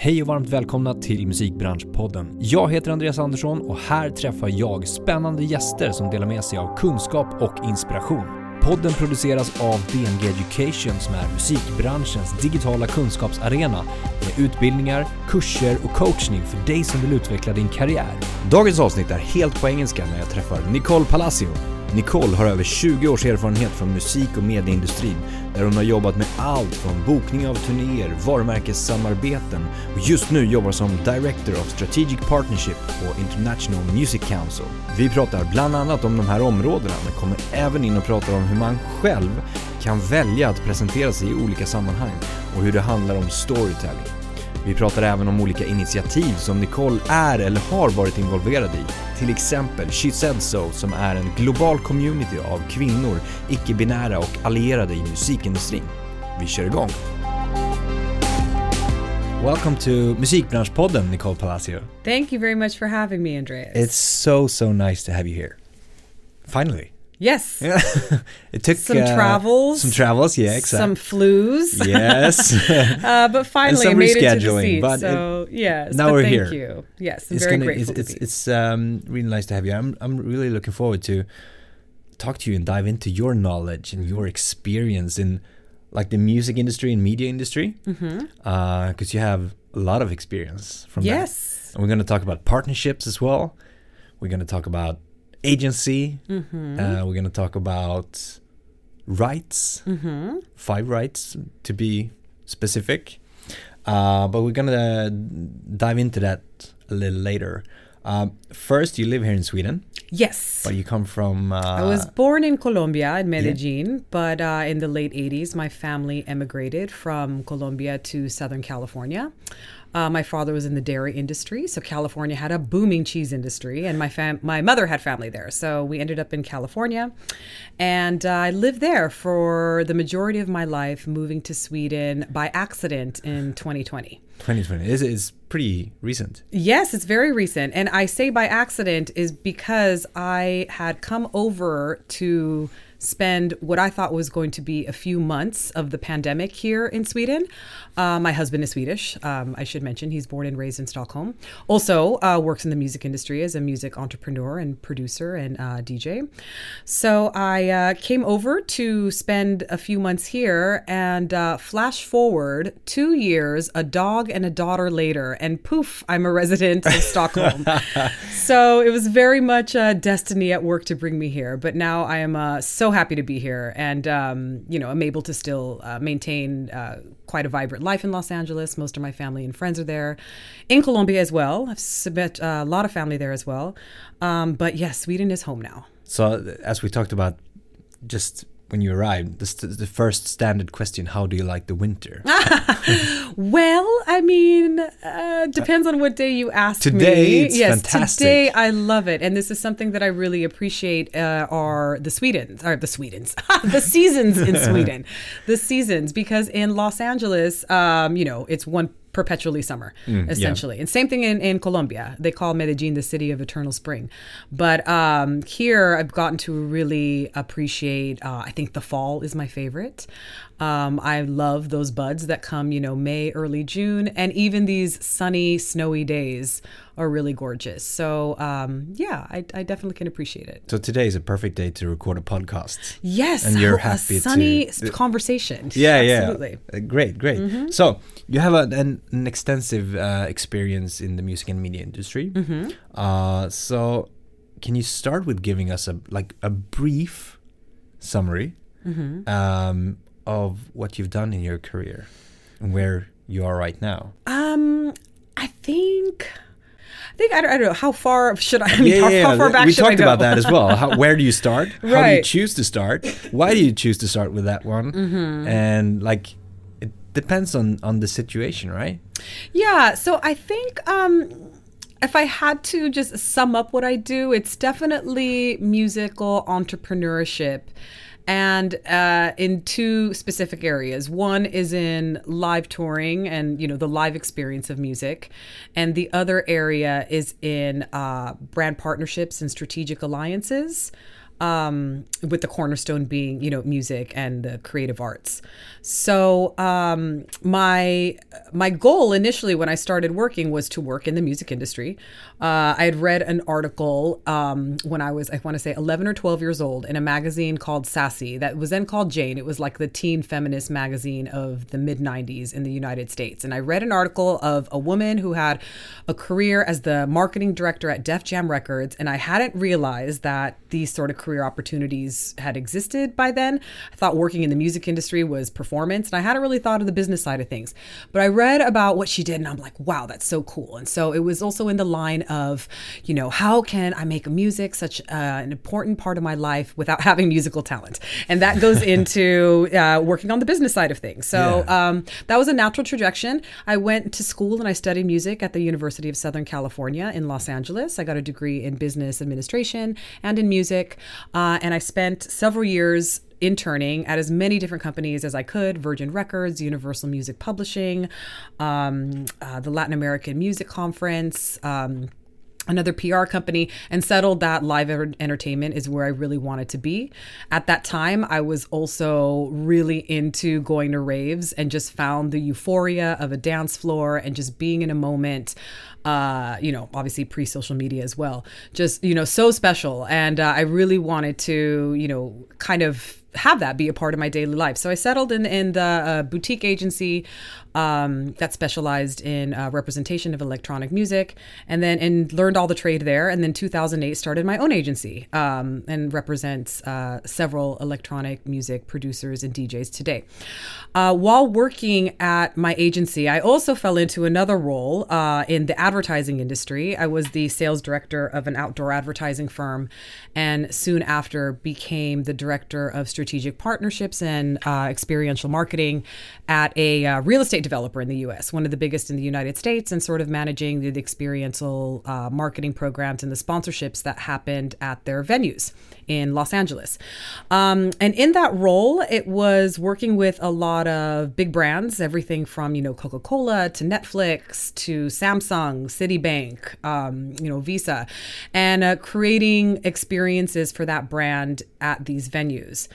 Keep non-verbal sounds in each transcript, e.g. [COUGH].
Hej och varmt välkomna till Musikbranschpodden. Jag heter Andreas Andersson och här träffar jag spännande gäster som delar med sig av kunskap och inspiration. Podden produceras av DNG Education som är musikbranschens digitala kunskapsarena med utbildningar, kurser och coachning för dig som vill utveckla din karriär. Dagens avsnitt är helt på engelska när jag träffar Nicole Palacio. Nicole har över 20 års erfarenhet från musik och medieindustrin där hon har jobbat med allt från bokning av turnéer, varumärkessamarbeten och just nu jobbar som Director of Strategic Partnership på International Music Council. Vi pratar bland annat om de här områdena men kommer även in och pratar om hur man själv kan välja att presentera sig i olika sammanhang och hur det handlar om storytelling. Vi pratar även om olika initiativ som Nicole är eller har varit involverad i. Till exempel She Said So som är en global community av kvinnor, icke-binära och allierade i musikindustrin. Vi kör igång! Welcome to Musikbranschpodden, Nicole Palacio. Thank you very much for having me, Andreas. It's so, so nice to have you here. Finally. Yes. Yeah. [LAUGHS] it took Some uh, travels. Some travels, yeah, exactly. Some flus. yes. [LAUGHS] uh, but [LAUGHS] finally, I some made it to the rescheduling, seat. but so yes. now we're thank here. you. Yes, I'm it's very gonna, grateful it's, to it's, it's um, really nice to have you. I'm, I'm really looking forward to talk to you and dive into your knowledge and your experience in like the music industry and media industry because Mm-hmm. you have a lot of experience from that. yes. And we're going to talk about partnerships as well. We're going to talk about agency. Mm-hmm. Uh, we're going to talk about rights, Mm-hmm. five rights to be specific. Uh, but we're going to dive into that a little later. Um, first, you live here in Sweden, Yes. but you come from. Uh, I was born in Colombia, in Medellin, but uh, in the late 80s, my family emigrated from Colombia to Southern California. Uh, my father was in the dairy industry, so California had a booming cheese industry, and my fam- my mother had family there. So we ended up in California, and uh, I lived there for the majority of my life, moving to Sweden by accident in 2020. 2020. is it's pretty recent. Yes, it's very recent. And I say by accident is because I had come over to spend what I thought was going to be a few months of the pandemic here in Sweden. Uh, my husband is Swedish. Um, I should mention he's born and raised in Stockholm. Also uh, works in the music industry as a music entrepreneur and producer and uh, DJ. So I uh, came over to spend a few months here and uh, flash forward two years, a dog and a daughter later, and poof, I'm a resident of Stockholm. [LAUGHS] so it was very much destiny at work to bring me here. But now I am uh, happy to be here, and um, you know I'm able to still uh, maintain uh, quite a vibrant life in Los Angeles. Most of my family and friends are there, in Colombia as well. I've met uh, a lot of family there as well. Um, but yes, Sweden is home now. So, as we talked about just when you arrived, the, st- the first standard question how do you like the winter? [LAUGHS] Well, I mean, uh, depends on what day you ask me. Today, it's yes, fantastic. today I love it, and this is something that I really appreciate. Uh, are the Swedens, or the Swedens, [LAUGHS] the seasons in [LAUGHS] Sweden, the seasons because in Los Angeles, um, you know, it's one perpetually summer essentially. And same thing in, in colombia. They call medellin the city of eternal spring. But um, here i've gotten to really appreciate uh, i think the fall is my favorite um, i love those buds that come you know may early june and even these sunny snowy days are really gorgeous so um, yeah I, I definitely can appreciate it so, today is a perfect day to record a podcast. yes And you're [LAUGHS] happy to- sunny s- conversation [LAUGHS] Yeah, absolutely yeah. Uh, great, great. So, you have a, an, an extensive uh, experience in the music and media industry. Uh, so, can you start with giving us a like a brief summary um, of what you've done in your career and where you are right now? Um, I think. I think I don't, I don't know how far should I? I mean, how, how far back we should I talked go? about that as well. How, [LAUGHS] where do you start? How do you Right. choose to start? Why do you choose to start with that one? Mm-hmm. And like, it depends on on the situation, right? Yeah. So I think um, if I had to just sum up what I do, it's definitely musical entrepreneurship. And uh, in two specific areas. One is in live touring and you know the live experience of music, and the other area is in uh, brand partnerships and strategic alliances. um, with the cornerstone being, you know, music and the creative arts. So um, my my goal initially when I started working was to work in the music industry. Uh, I had read an article um, when I was, I want to say, 11 or 12 years old in a magazine called Sassy that was then called Jane. It was like the teen feminist magazine of the mid 90s in the United States. And I read an article of a woman who had a career as the marketing director at Def Jam Records. And I hadn't realized that these sort of career opportunities had existed by then. I thought working in the music industry was performance, and I hadn't really thought of the business side of things. But I read about what she did, and I'm like, wow, that's so cool. And so it was also in the line of, you know, how can I make music such uh, an important part of my life without [LAUGHS] having musical talent? And that goes [LAUGHS] into uh, working on the business side of things. So Yeah. um, that was a natural trajectory. I went to school and I studied music at the University of Southern California in Los Angeles. I got a degree in business administration and in music. Uh, and I spent several years interning at as many different companies as I could Virgin Records, Universal Music Publishing, um, uh, the Latin American Music Conference. Um, another PR company and settled that live er- entertainment is where I really wanted to be. At that time, I was also really into going to raves and just found the euphoria of a dance floor and just being in a moment. Uh, you know, obviously pre social media as well. Just, you know, so special. And uh, I really wanted to, you know, kind of have that be a part of my daily life. So I settled in in the uh, boutique agency um, that specialized in uh, representation of electronic music, and then and learned all the trade there. And then 2008 started my own agency um, and represents uh, several electronic music producers and DJs today. Uh, while working at my agency, I also fell into another role uh, in the advertising industry. I was the sales director of an outdoor advertising firm, and soon after became the director of strategic partnerships and uh, experiential marketing at a uh, real estate developer in the U.S., one of the biggest in the United States, and sort of managing the, the experiential uh, marketing programs and the sponsorships that happened at their venues in Los Angeles. Um, and in that role, it was working with a lot of big brands, everything from you know Coca Cola to Netflix to Samsung, Citibank, um, you know Visa, and uh, creating experiences for that brand at these venues.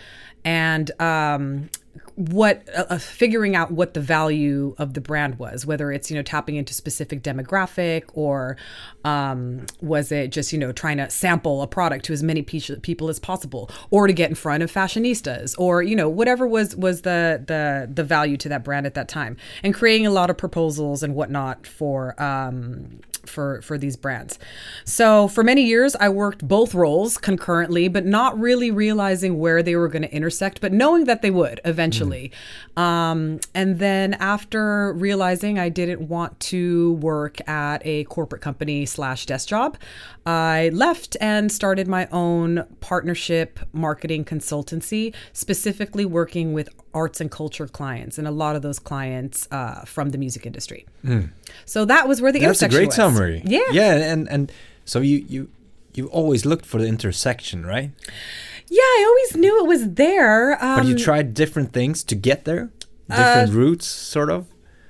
And um, what uh, uh, figuring out what the value of the brand was whether it's you know tapping into specific demographic or um, was it just you know trying to sample a product to as many pe- people as possible or to get in front of fashionistas or you know whatever was was the the the value to that brand at that time and creating a lot of proposals and whatnot for um, for for these brands. So for many years I worked both roles concurrently, but not really realizing where they were going to intersect, but knowing that they would eventually. Um, and then after realizing I didn't want to work at a corporate company slash desk job, I left and started my own partnership marketing consultancy, specifically working with arts and culture clients, and a lot of those clients uh, from the music industry. So that was where the That's a intersection great was. Summary. Yeah. Yeah, and and so you you you always looked for the intersection, right? Yeah, I always knew it was there. Um, But you tried different things to get there, different routes, sort of.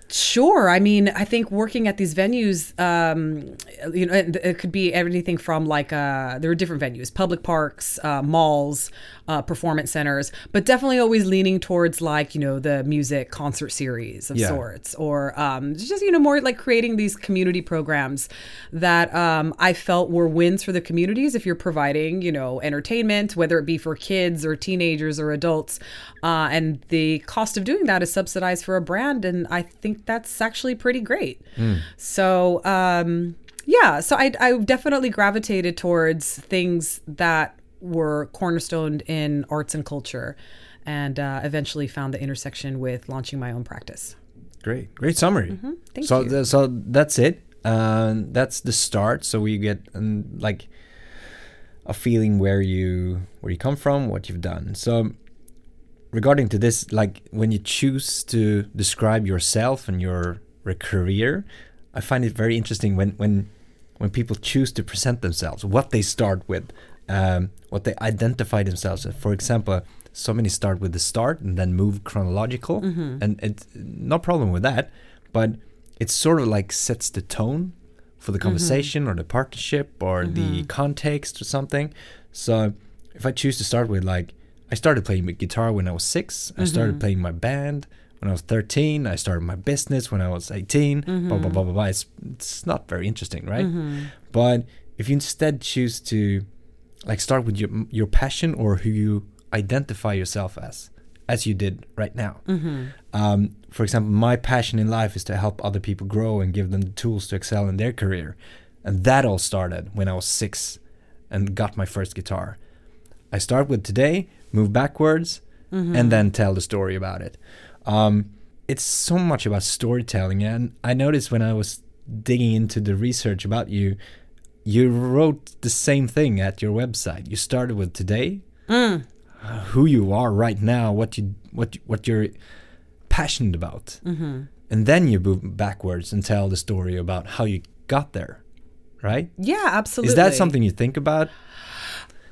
Sure. I mean, I think working at these venues, um, you know, it, it could be anything from like uh, there are different venues, public parks, uh, malls, uh, performance centers, but definitely always leaning towards like you know the music concert series of Yeah. sorts, or um, just you know more like creating these community programs that um, I felt were wins for the communities. If you're providing you know entertainment, whether it be for kids or teenagers or adults, uh, and the cost of doing that is subsidized for a brand, and I think that's actually pretty great. So. Um, yeah, so I, I definitely gravitated towards things that were cornerstoned in arts and culture, and uh, eventually found the intersection with launching my own practice. Great, great summary. Mm-hmm. Thank so you. th- so that's it. Um, that's the start. So we get um, like a feeling where you where you come from, what you've done. So regarding to this, like when you choose to describe yourself and your, your career, I find it very interesting when when when people choose to present themselves, what they start with, um, what they identify themselves as. For example, so many start with the start and then move chronological, mm-hmm. and it's no problem with that, but it sort of like sets the tone for the mm-hmm. conversation or the partnership or the mm-hmm. context or something. So if I choose to start with like I started playing guitar when I was 6 I started playing my band when I was 13. I started my business when I was 18. Blah blah blah blah blah. It's it's not very interesting, right? But if you instead choose to like start with your your passion or who you identify yourself as, as you did right now. Um, for example, my passion in life is to help other people grow and give them the tools to excel in their career, and that all started when I was six and got my first guitar. I start with today, move backwards, and then tell the story about it. Um, it's so much about storytelling, and I noticed when I was digging into the research about you, you wrote the same thing at your website. You started with today, uh, who you are right now, what you what what you're passionate about, and then you move backwards and tell the story about how you got there. Right? Yeah, absolutely. Is that something you think about?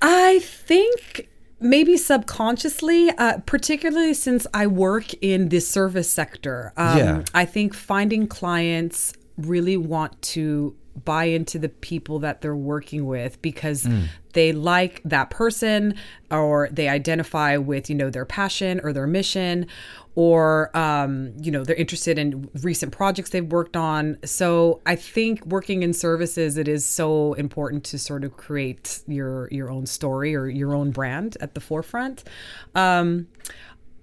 I think maybe subconsciously, uh, particularly since I work in the service sector. Um, Yeah. I think finding clients really want to buy into the people that they're working with because they like that person or they identify with you know their passion or their mission or um, you know they're interested in recent projects they've worked on. So i think working in services it is so important to sort of create your your own story or your own brand at the forefront. Um,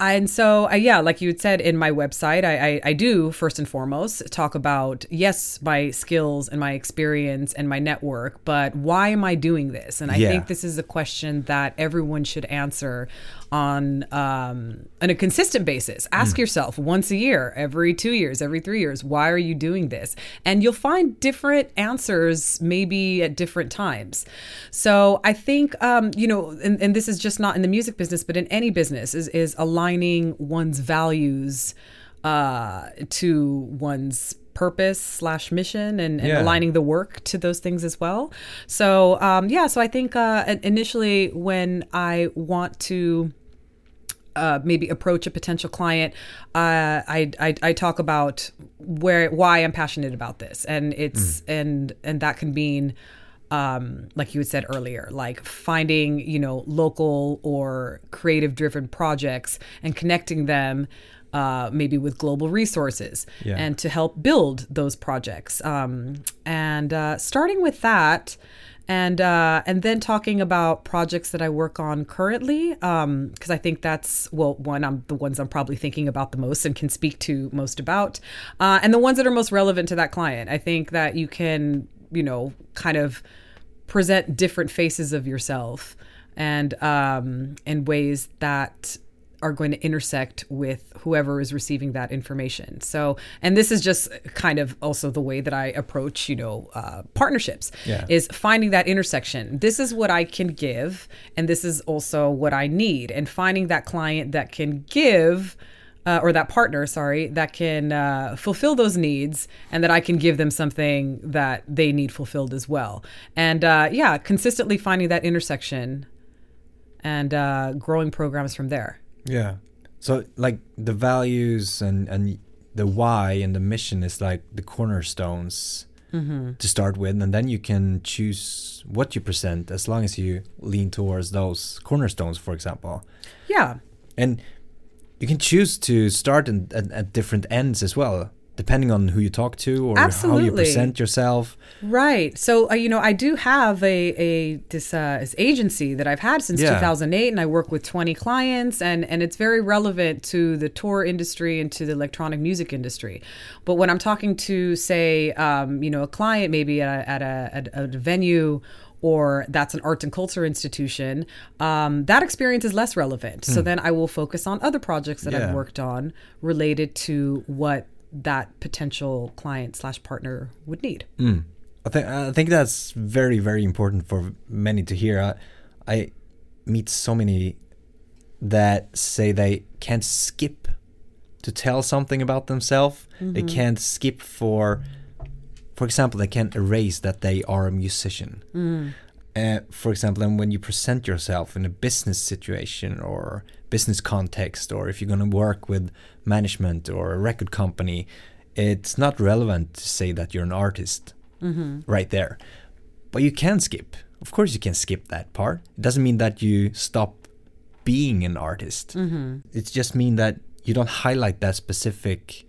and so, uh, yeah, like you had said in my website, I, I, I do first and foremost talk about, yes, my skills and my experience and my network, but why am I doing this? And I Yeah. think this is a question that everyone should answer on um, on a consistent basis. Ask yourself once a year, every two years, every three years, why are you doing this? And you'll find different answers maybe at different times. So I think um, you know, and, and this is just not in the music business, but in any business, is is aligning one's values uh, to one's purpose slash mission and, and Yeah. aligning the work to those things as well. So um, yeah, so I think uh, initially when I want to uh, maybe approach a potential client, uh, I, I I talk about where why I'm passionate about this, and it's and and that can mean. Um, like you had said earlier, like finding, you know, local or creative driven projects and connecting them uh, maybe with global resources Yeah. and to help build those projects. Um, and uh, starting with that, and uh, and then talking about projects that I work on currently, because I think that's well, one I'm the ones I'm probably thinking about the most and can speak to most about, uh, and the ones that are most relevant to that client. I think that you can, you know, kind of present different faces of yourself and um, in ways that are going to intersect with whoever is receiving that information. So, and this is just kind of also the way that I approach, you know, uh, partnerships Yeah. is finding that intersection. This is what I can give, and this is also what I need, and finding that client that can give. Uh, or that partner, sorry, that can uh, fulfill those needs, and that I can give them something that they need fulfilled as well. And uh, yeah, consistently finding that intersection and uh, growing programs from there. Yeah. So like the values and and the why and the mission is like the cornerstones mm-hmm. to start with, and then you can choose what you present as long as you lean towards those cornerstones, for example. Yeah, And you can choose to start in, at, at different ends as well, depending on who you talk to or how you present yourself. Right. So, uh, you know, I do have a, a this, uh, this agency that I've had since Yeah. 2008, and I work with 20 clients, and, and it's very relevant to the tour industry and to the electronic music industry. But when I'm talking to, say, um, you know, a client maybe at a, at a, at a venue or that's an arts and culture institution, um, that experience is less relevant. So then I will focus on other projects that Hmm. Yeah. I've worked on related to what that potential client slash partner would need. Hmm. I think I think that's very very important for many to hear. I, I meet so many that say they can't skip to tell something about themselves. They mm-hmm. can't skip for, for example, they can't erase that they are a musician. Mm. Uh, for example, and when you present yourself in a business situation or business context, or if you're going to work with management or a record company, it's not relevant to say that you're an artist right there. But you can skip. of course you can skip that part. It doesn't mean that you stop being an artist. Mm-hmm. It just means that you don't highlight that specific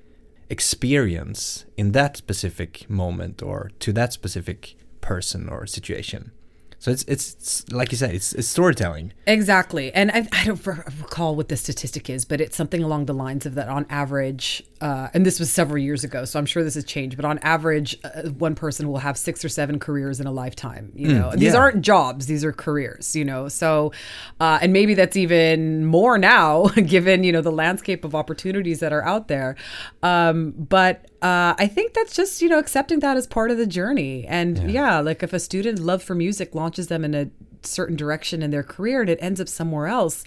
experience in that specific moment or to that specific person or situation. So it's, it's, it's like you said, it's, it's storytelling. Exactly. And I, I don't recall what the statistic is, but it's something along the lines of that on average, uh, and this was several years ago, so I'm sure this has changed, but on average, uh, one person will have six or seven careers in a lifetime. You know, these yeah. aren't jobs, these are careers, you know. So, uh, and maybe that's even more now, [LAUGHS] given, you know, the landscape of opportunities that are out there. Um, but uh, I think that's just, you know, accepting that as part of the journey. And yeah. yeah, like if a student love for music launches them in a certain direction in their career and it ends up somewhere else,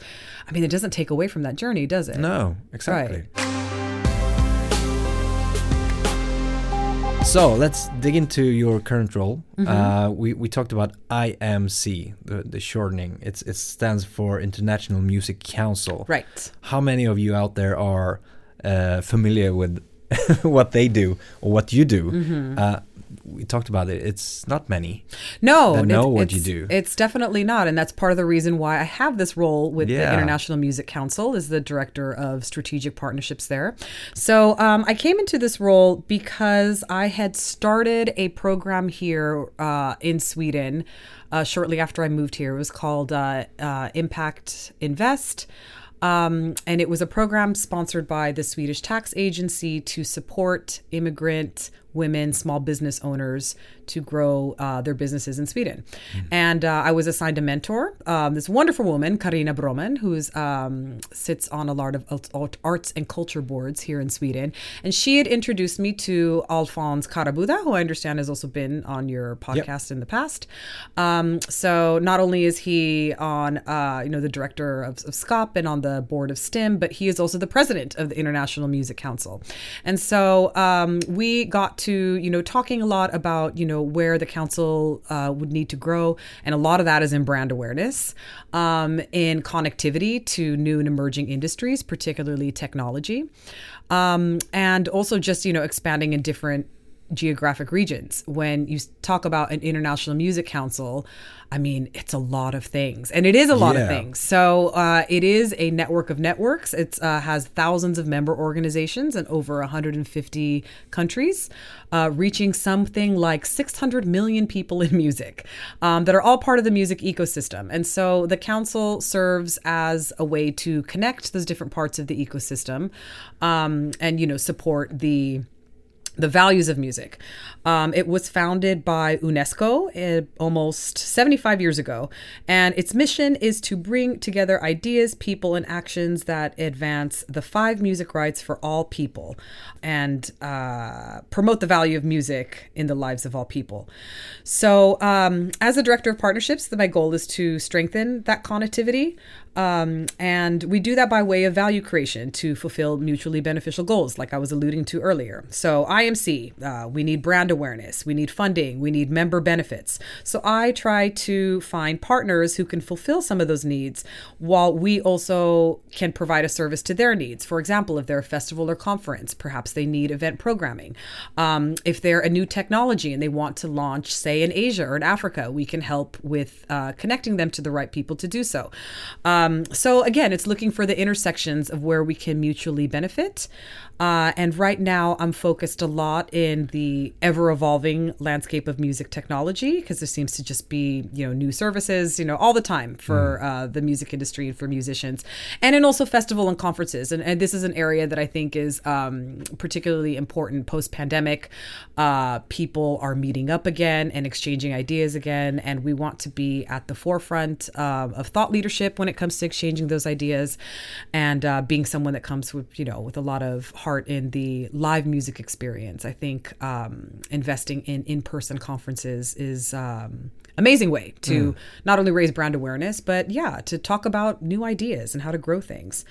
I mean, it doesn't take away from that journey, does it? No, exactly. Right. So let's dig into your current role. Mm-hmm. Uh, we, we talked about IMC, the, the shortening. It's it stands for International Music Council. Right. How many of you out there are uh, familiar with [LAUGHS] what they do or what you do? Mm-hmm. Uh, we talked about it. It's not many. No, that know what you do. It's definitely not, and that's part of the reason why I have this role with yeah. the International Music Council as the director of strategic partnerships there. So um, I came into this role because I had started a program here uh, in Sweden uh, shortly after I moved here. It was called uh, uh Impact Invest. Um, and it was a program sponsored by the Swedish tax agency to support immigrant women, small business owners to grow uh, their businesses in Sweden. Mm. And uh, I was assigned a mentor, um, this wonderful woman, Karina Broman, who um, sits on a lot of arts and culture boards here in Sweden. And she had introduced me to Alfons Karabuda, who I understand has also been on your podcast yep. in the past. Um, so not only is he on, uh, you know, the director of, of SKAP and on the board of STIM, but he is also the president of the International Music Council. And so um, we got to, you know, talking a lot about, you know, where the council uh, would need to grow. And a lot of that is in brand awareness, um, in connectivity to new and emerging industries, particularly technology. Um, and also just, you know, expanding in different geographic regions. When you talk about an international music council, I mean, it's a lot of things, and it is a lot yeah. of things. So uh, it is a network of networks. It uh, has thousands of member organizations in over 150 countries, uh, reaching something like 600 million people in music um, that are all part of the music ecosystem. And so the council serves as a way to connect those different parts of the ecosystem, um, and you know support the the values of music. Um, it was founded by UNESCO uh, almost 75 years ago, and its mission is to bring together ideas, people, and actions that advance the five music rights for all people and uh, promote the value of music in the lives of all people. So, um, as a director of partnerships, my goal is to strengthen that connectivity. Um, and we do that by way of value creation to fulfill mutually beneficial goals, like I was alluding to earlier. So, IMC, uh, we need brand awareness, we need funding, we need member benefits. So, I try to find partners who can fulfill some of those needs while we also can provide a service to their needs. For example, if they're a festival or conference, perhaps they need event programming. Um, if they're a new technology and they want to launch, say, in Asia or in Africa, we can help with uh, connecting them to the right people to do so. Um, um, so again, it's looking for the intersections of where we can mutually benefit. Uh, and right now, I'm focused a lot in the ever evolving landscape of music technology because there seems to just be, you know, new services, you know, all the time for mm. uh, the music industry and for musicians, and in also festival and conferences. And, and this is an area that I think is um, particularly important post pandemic. Uh, people are meeting up again and exchanging ideas again, and we want to be at the forefront um, of thought leadership when it comes to exchanging those ideas and uh, being someone that comes with, you know, with a lot of hard part in the live music experience. I think um, investing in in person conferences is um, amazing way to mm. not only raise brand awareness, but yeah, to talk about new ideas and how to grow things.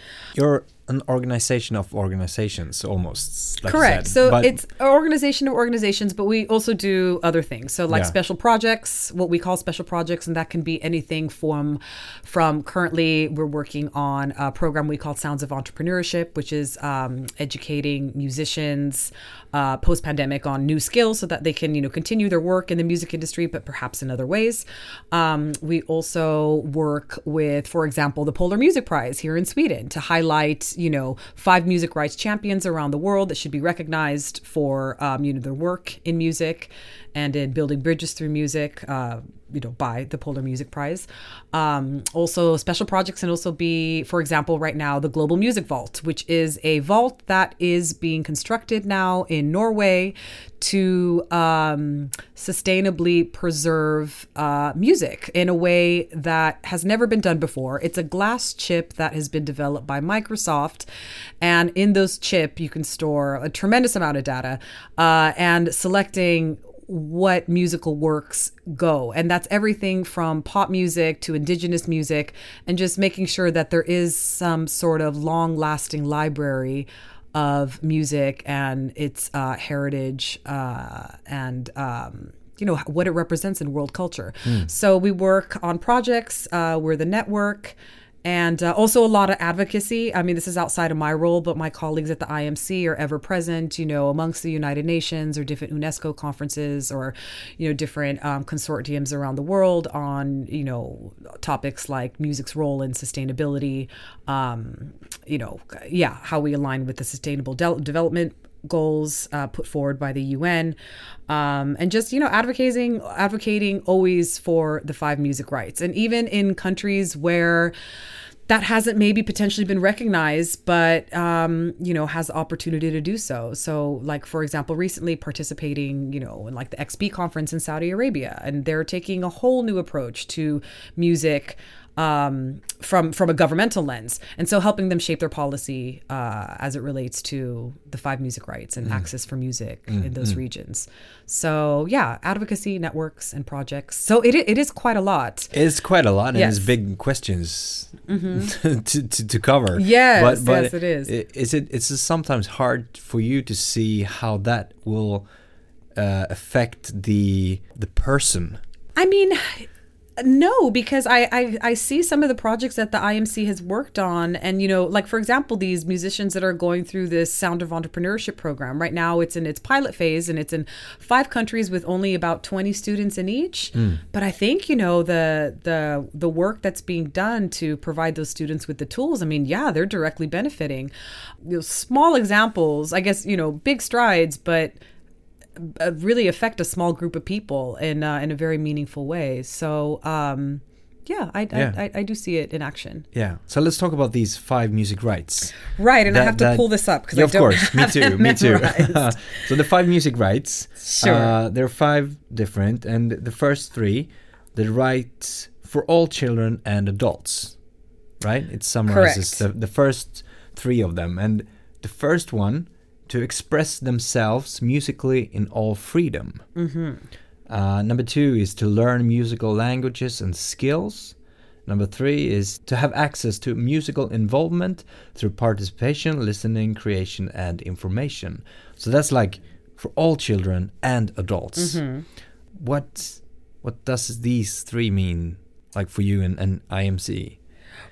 An organization of organizations almost. Like Correct. So But- it's an organization of organizations, but we also do other things. So like Yeah. special projects, what we call special projects, and that can be anything from from currently we're working on a program we call Sounds of Entrepreneurship, which is um, educating musicians uh, post pandemic on new skills so that they can you know continue their work in the music industry, but perhaps in other ways. Um, we also work with, for example, the Polar Music Prize here in Sweden to highlight you know five music rights champions around the world that should be recognized for um, you know their work in music and in building bridges through music. Uh, you know, by the Polar Music Prize. Um, also, special projects can also be, for example, right now, the Global Music Vault, which is a vault that is being constructed now in Norway to um, sustainably preserve uh, music in a way that has never been done before. It's a glass chip that has been developed by Microsoft, and in those chip you can store a tremendous amount of data. Uh, and selecting what musical works go. And that's everything from pop music to indigenous music, and just making sure that there is some sort of long lasting library of music and its uh, heritage uh, and. Um, you know what it represents in world culture. So we work on projects. Uh, we're the network and uh, also a lot of advocacy. I mean, this is outside of my role, but my colleagues at the IMC are ever present, you know, amongst the United Nations or different UNESCO conferences or, you know, different um, consortiums around the world on, you know, topics like music's role in sustainability, um, you know, yeah, how we align with the sustainable de- development goals uh, put forward by the UN, um, and just you know advocating advocating always for the five music rights, and even in countries where that hasn't maybe potentially been recognized, but um, you know has the opportunity to do so. So, like for example, recently participating, you know, in like the XP conference in Saudi Arabia, and they're taking a whole new approach to music um, from from a governmental lens, and so helping them shape their policy uh, as it relates to the five music rights and access for music in those regions. So yeah, advocacy networks and projects. So it it is quite a lot. It's quite a lot, and Yes. it's big questions [LAUGHS] to, to, to cover. Yes, yes, it is. Is it? It's sometimes hard for you to see how that will uh, affect the the person. I mean, no, because I, I I see some of the projects that the IMC has worked on, and you know, like for example, these musicians that are going through this Sound of Entrepreneurship program right now. It's in its pilot phase, and it's in five countries with only about twenty students in each. Hmm. But I think you know the the the work that's being done to provide those students with the tools. I mean, yeah, they're directly benefiting. You know, small examples, I guess. You know, big strides, but really affect a small group of people in uh, in a very meaningful way. So um, yeah, I, Yeah. I, I I do see it in action. Yeah. So let's talk about these five music rights. Right, and I have to that- pull this up because yeah, I don't. Of course, [LAUGHS] me too, me too. [LAUGHS] so the five music rights. Sure. Uh, there are five different, and the first three, the rights for all children and adults, right? It summarizes the, the first three of them, and the first one to express themselves musically in all freedom. Mm-hmm. Uh, number two is to learn musical languages and skills. Number three is to have access to musical involvement through participation, listening, creation, and information. So that's like for all children and adults. Mm-hmm. What what does these three mean, like for you and, and IMC?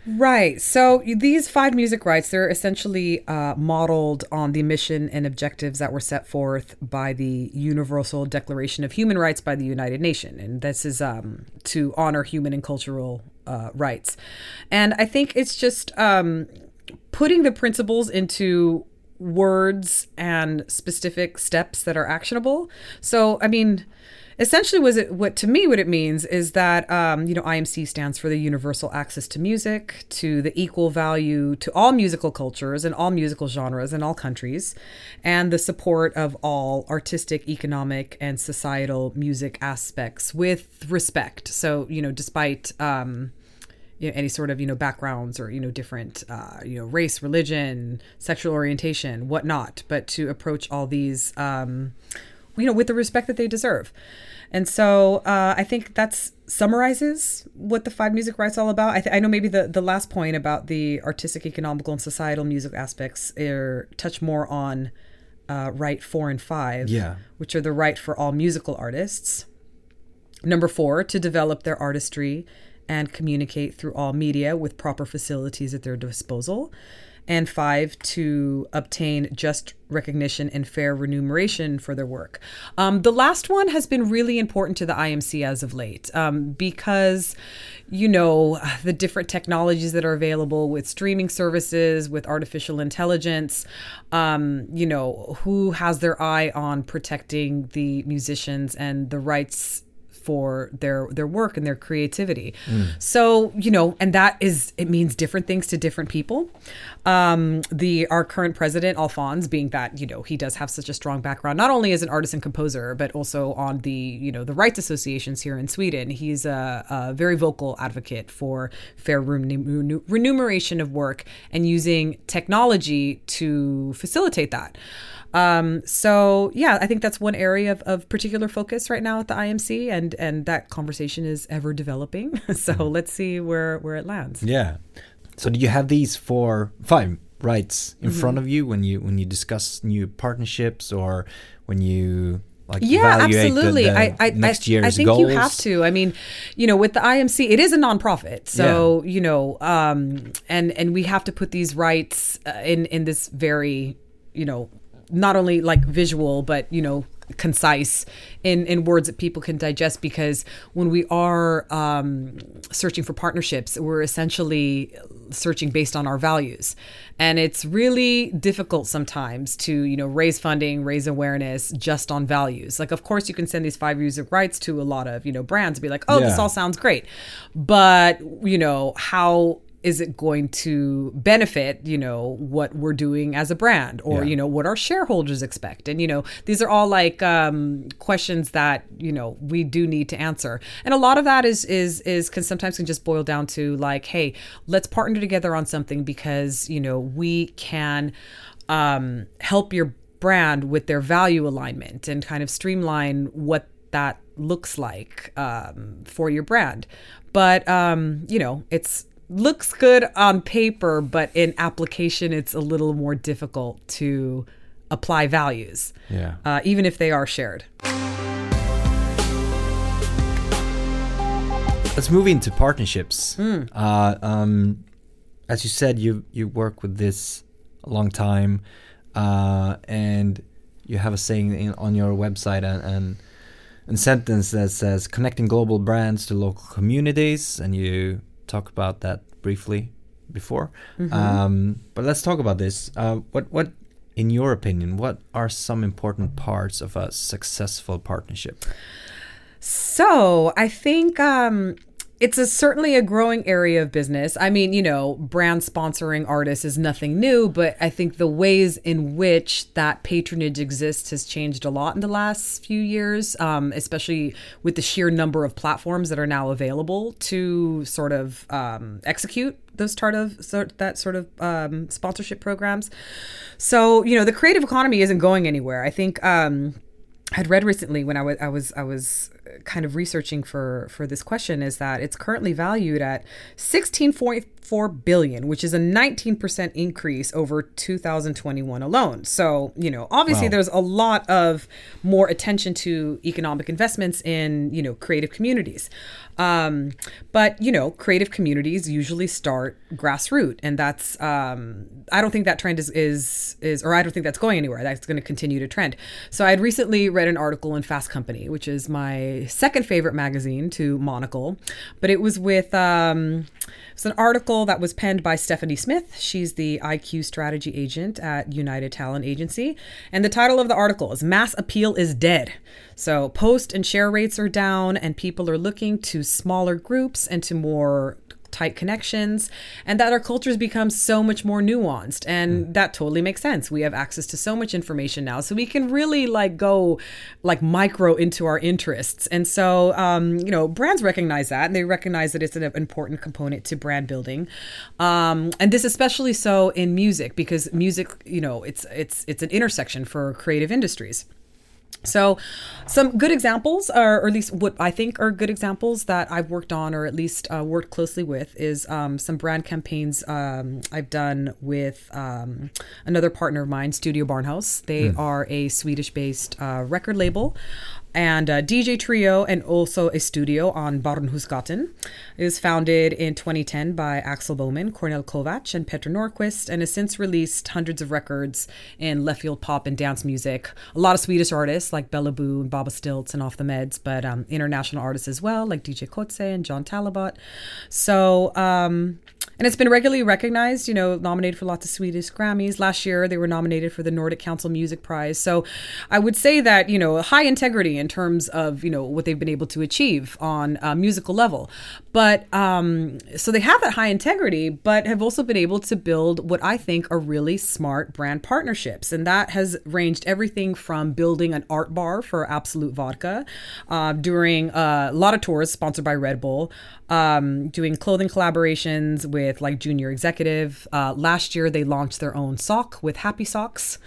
Right. So these five music rights, they're essentially uh, modeled on the mission and objectives that were set forth by the Universal Declaration of Human Rights by the United Nations. And this is um, to honor human and cultural uh, rights. And I think it's just um, putting the principles into words and specific steps that are actionable. So, I mean, essentially was it what to me what it means is that um, you know imc stands for the universal access to music to the equal value to all musical cultures and all musical genres in all countries and the support of all artistic economic and societal music aspects with respect. So you know despite um, you know, any sort of you know backgrounds or you know different uh, you know race religion sexual orientation whatnot but to approach all these um, you know with the respect that they deserve and so uh, i think that's summarizes what the five music rights all about. I, th- I know maybe the, the last point about the artistic, economical, and societal music aspects are touch more on uh, right four and five, Yeah. which are the right for all musical artists. Number four, to develop their artistry and communicate through all media with proper facilities at their disposal. And five, to obtain just recognition and fair remuneration for their work. Um, the last one has been really important to the IMC as of late um, because, you know, the different technologies that are available with streaming services, with artificial intelligence, um, you know, who has their eye on protecting the musicians and the rights for their their work and their creativity. So you know, and that is it means different things to different people. Um, the our current president Alfons, being that you know he does have such a strong background, not only as an artist and composer, but also on the you know the rights associations here in Sweden. He's a, a very vocal advocate for fair remun- remuneration of work and using technology to facilitate that. Um, so yeah, I think that's one area of, of particular focus right now at the IMC, and and that conversation is ever developing. [LAUGHS] so let's see where where it lands. Yeah. So do you have these four, five rights in Mm-hmm. front of you when you when you discuss new partnerships or when you like Yeah, evaluate the- absolutely. the I, I, next I, year's I think goals? you have to. I mean, you know, with the IMC, it is a nonprofit, so you know, um, and and we have to put these rights uh, in in this very, you know, not only like visual, but you know, concise in in words that people can digest. Because when we are um, searching for partnerships, we're essentially searching based on our values, and it's really difficult sometimes to you know raise funding, raise awareness just on values. Like, of course, you can send these five music rights to a lot of you know brands and be like, oh, this all sounds great, but you know how is it going to benefit you know what we're doing as a brand or Yeah. you know what our shareholders expect? And you know these are all like um, questions that you know we do need to answer. And a lot of that is is is can sometimes can just boil down to like hey let's partner together on something because you know we can um, help your brand with their value alignment and kind of streamline what that looks like um, for your brand. But um, you know it's looks good on paper but in application it's a little more difficult to apply values Yeah. uh, even if they are shared Let's move into partnerships. Hmm. Uh, um, as you said, you you work with this a long time, uh, and you have a saying in, on your website and, and a sentence that says connecting global brands to local communities, and you talk about that briefly before. Mm-hmm. Um, but let's talk about this. Uh, what what in your opinion, what are some important parts of a successful partnership? So I think um, it's a, certainly a growing area of business. I mean, you know, brand sponsoring artists is nothing new, but I think the ways in which that patronage exists has changed a lot in the last few years, um, especially with the sheer number of platforms that are now available to sort of um, execute those sort of sort that sort of um, sponsorship programs. So you know, the creative economy isn't going anywhere. I think. Um, I'd read recently when I was I was I was kind of researching for for this question is that it's currently valued at 16.4 billion, which is a 19% increase over 2021 alone. So, you know, obviously Wow. there's a lot of more attention to economic investments in, you know, creative communities. Um, but, you know, creative communities usually start grassroots and that's um, I don't think that trend is is is or I don't think that's going anywhere. That's going to continue to trend. So I had recently read an article in Fast Company, which is my second favorite magazine to Monocle, but it was with um, it's an article that was penned by Stephanie Smith. She's the IQ strategy agent at United Talent Agency, and the title of the article is "Mass Appeal is Dead." So post and share rates are down, and people are looking to smaller groups and to more tight connections and that our cultures become so much more nuanced and that totally makes sense. We have access to so much information now so we can really like go like micro into our interests. And so um, you know brands recognize that and they recognize that it's an important component to brand building. Um, and this especially so in music because music you know it's it's it's an intersection for creative industries So, some good examples, are, or at least what I think are good examples that I've worked on, or at least uh, worked closely with, is um, some brand campaigns um, I've done with um, another partner of mine, Studio Barnhus. They are a Swedish based uh, record label and a DJ trio and also a studio on Barnhusgatan. It was founded in 2010 by Axel Boman, Kornél Kovács, and Petter Nordkvist, and has since released hundreds of records in left field pop and dance music. A lot of Swedish artists like Bella Boo and Baba Stilts and Off the Meds, but um, international artists as well like DJ Koze and John Talabot. So, um, and it's been regularly recognized, you know, nominated for lots of Swedish Grammys. Last year, they were nominated for the Nordic Council Music Prize. So I would say that, you know, high integrity in terms of, you know, what they've been able to achieve on a musical level. But um, so they have that high integrity, but have also been able to build what I think are really smart brand partnerships. And that has ranged everything from building an art bar for Absolut Vodka, uh, during uh, a lot of tours sponsored by Red Bull, um, doing clothing collaborations with like Junior Executive. Uh, last year, they launched their own sock with Happy Socks.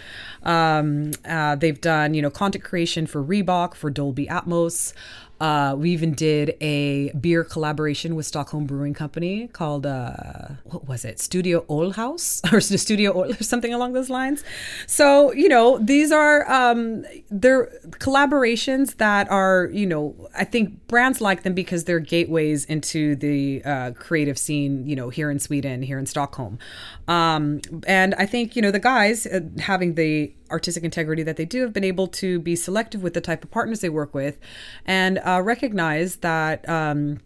Um, uh, they've done, you know, content creation for Reebok, for Dolby Atmos. Uh, we even did a beer collaboration with Stockholm Brewing Company called uh, what was it? Studio Old House [LAUGHS] or Studio or something along those lines. So you know these are um, they're collaborations that are you know I think brands like them because they're gateways into the uh, creative scene. You know here in Sweden, here in Stockholm, um, and I think you know the guys uh, having the artistic integrity that they do have been able to be selective with the type of partners they work with and uh, recognize that um,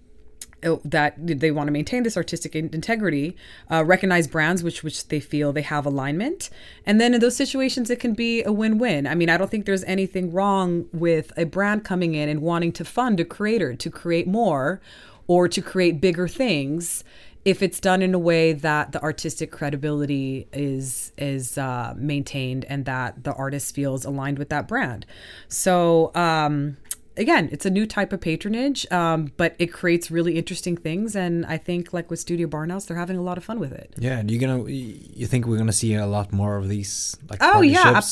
oh, that they want to maintain this artistic integrity uh, recognize brands which which they feel they have alignment. And then in those situations it can be a win-win. I mean i don't think there's anything wrong with a brand coming in and wanting to fund a creator to create more or to create bigger things if it's done in a way that the artistic credibility is is uh, maintained and that the artist feels aligned with that brand. So um, again, it's a new type of patronage, um, but it creates really interesting things. And I think, like with Studio Barnhus, they're having a lot of fun with it. Yeah, you gonna you think we're gonna see a lot more of these like oh yeah, ab-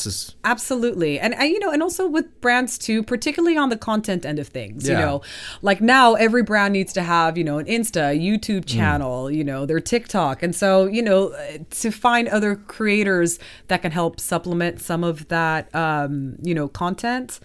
absolutely. And, and you know, and also with brands too, particularly on the content end of things. Yeah. You know, like now every brand needs to have you know an Insta, YouTube Mm. channel, you know, their TikTok, and so you know to find other creators that can help supplement some of that um, you know content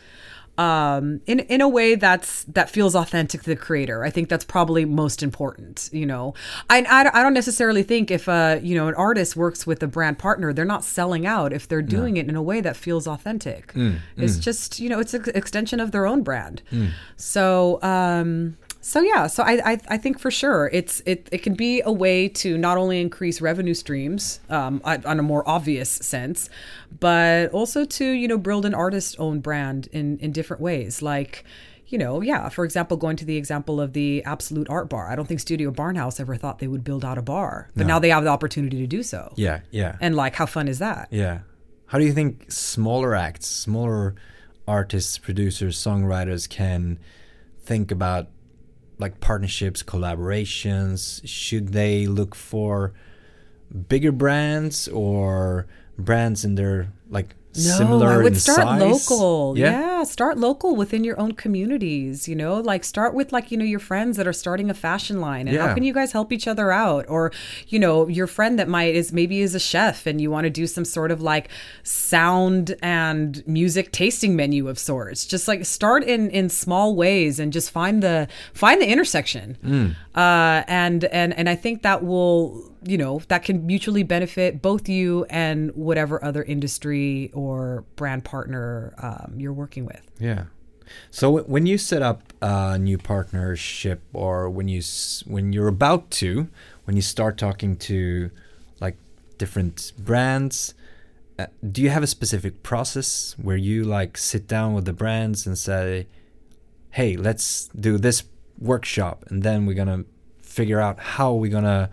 um, in in a way that's that feels authentic to the creator. I think that's probably most important. You know, I I, I don't necessarily think if a you know an artist works with a brand partner, they're not selling out if they're doing it in a way that feels authentic. it's just you know it's an extension of their own brand. So. Um, so yeah, so I, I I think for sure it's it it can be a way to not only increase revenue streams um, on a more obvious sense, but also to you know build an artist owned brand in in different ways like. You know, yeah. For example, going to the example of the Absolut Art Bar, I don't think Studio Barnhus ever thought they would build out a bar, but now they have the opportunity to do so. Yeah, yeah, And like, how fun is that? yeah. How do you think smaller acts, smaller artists, producers, songwriters can think about like partnerships, collaborations? Should they look for bigger brands or brands in their like similar I would start size? local. Yeah. Yeah. start local within your own communities. You know, like start with like you know your friends that are starting a fashion line, and Yeah. how can you guys help each other out? Or you know, your friend that might is maybe is a chef, and you want to do some sort of like sound and music tasting menu of sorts. Just like start in in small ways and just find the find the intersection. Mm. Uh, and and and I think that will you know that can mutually benefit both you and whatever other industry or brand partner um, you're working with Yeah. So when you set up a new partnership, or when you when you're about to, when you start talking to like different brands, uh, do you have a specific process where you like sit down with the brands and say, "Hey, let's do this workshop, and then we're gonna figure out how we're gonna